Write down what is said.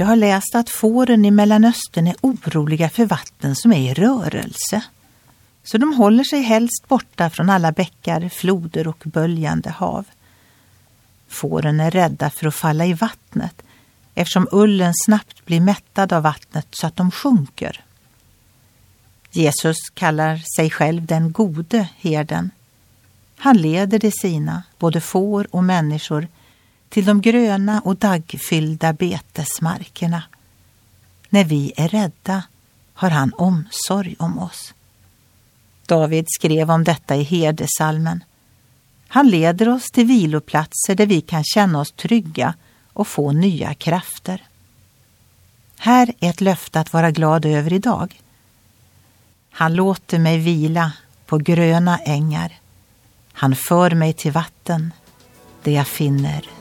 Jag har läst att fåren i Mellanöstern är oroliga för vatten som är i rörelse. Så de håller sig helst borta från alla bäckar, floder och böljande hav. Fåren är rädda för att falla i vattnet eftersom ullen snabbt blir mättad av vattnet så att de sjunker. Jesus kallar sig själv den gode herden. Han leder de sina, både får och människor, till de gröna och daggfyllda betesmarkerna. När vi är rädda har han omsorg om oss. David skrev om detta i herdesalmen. Han leder oss till viloplatser där vi kan känna oss trygga och få nya krafter. Här är ett löfte att vara glad över idag. Han låter mig vila på gröna ängar. Han för mig till vatten där jag finner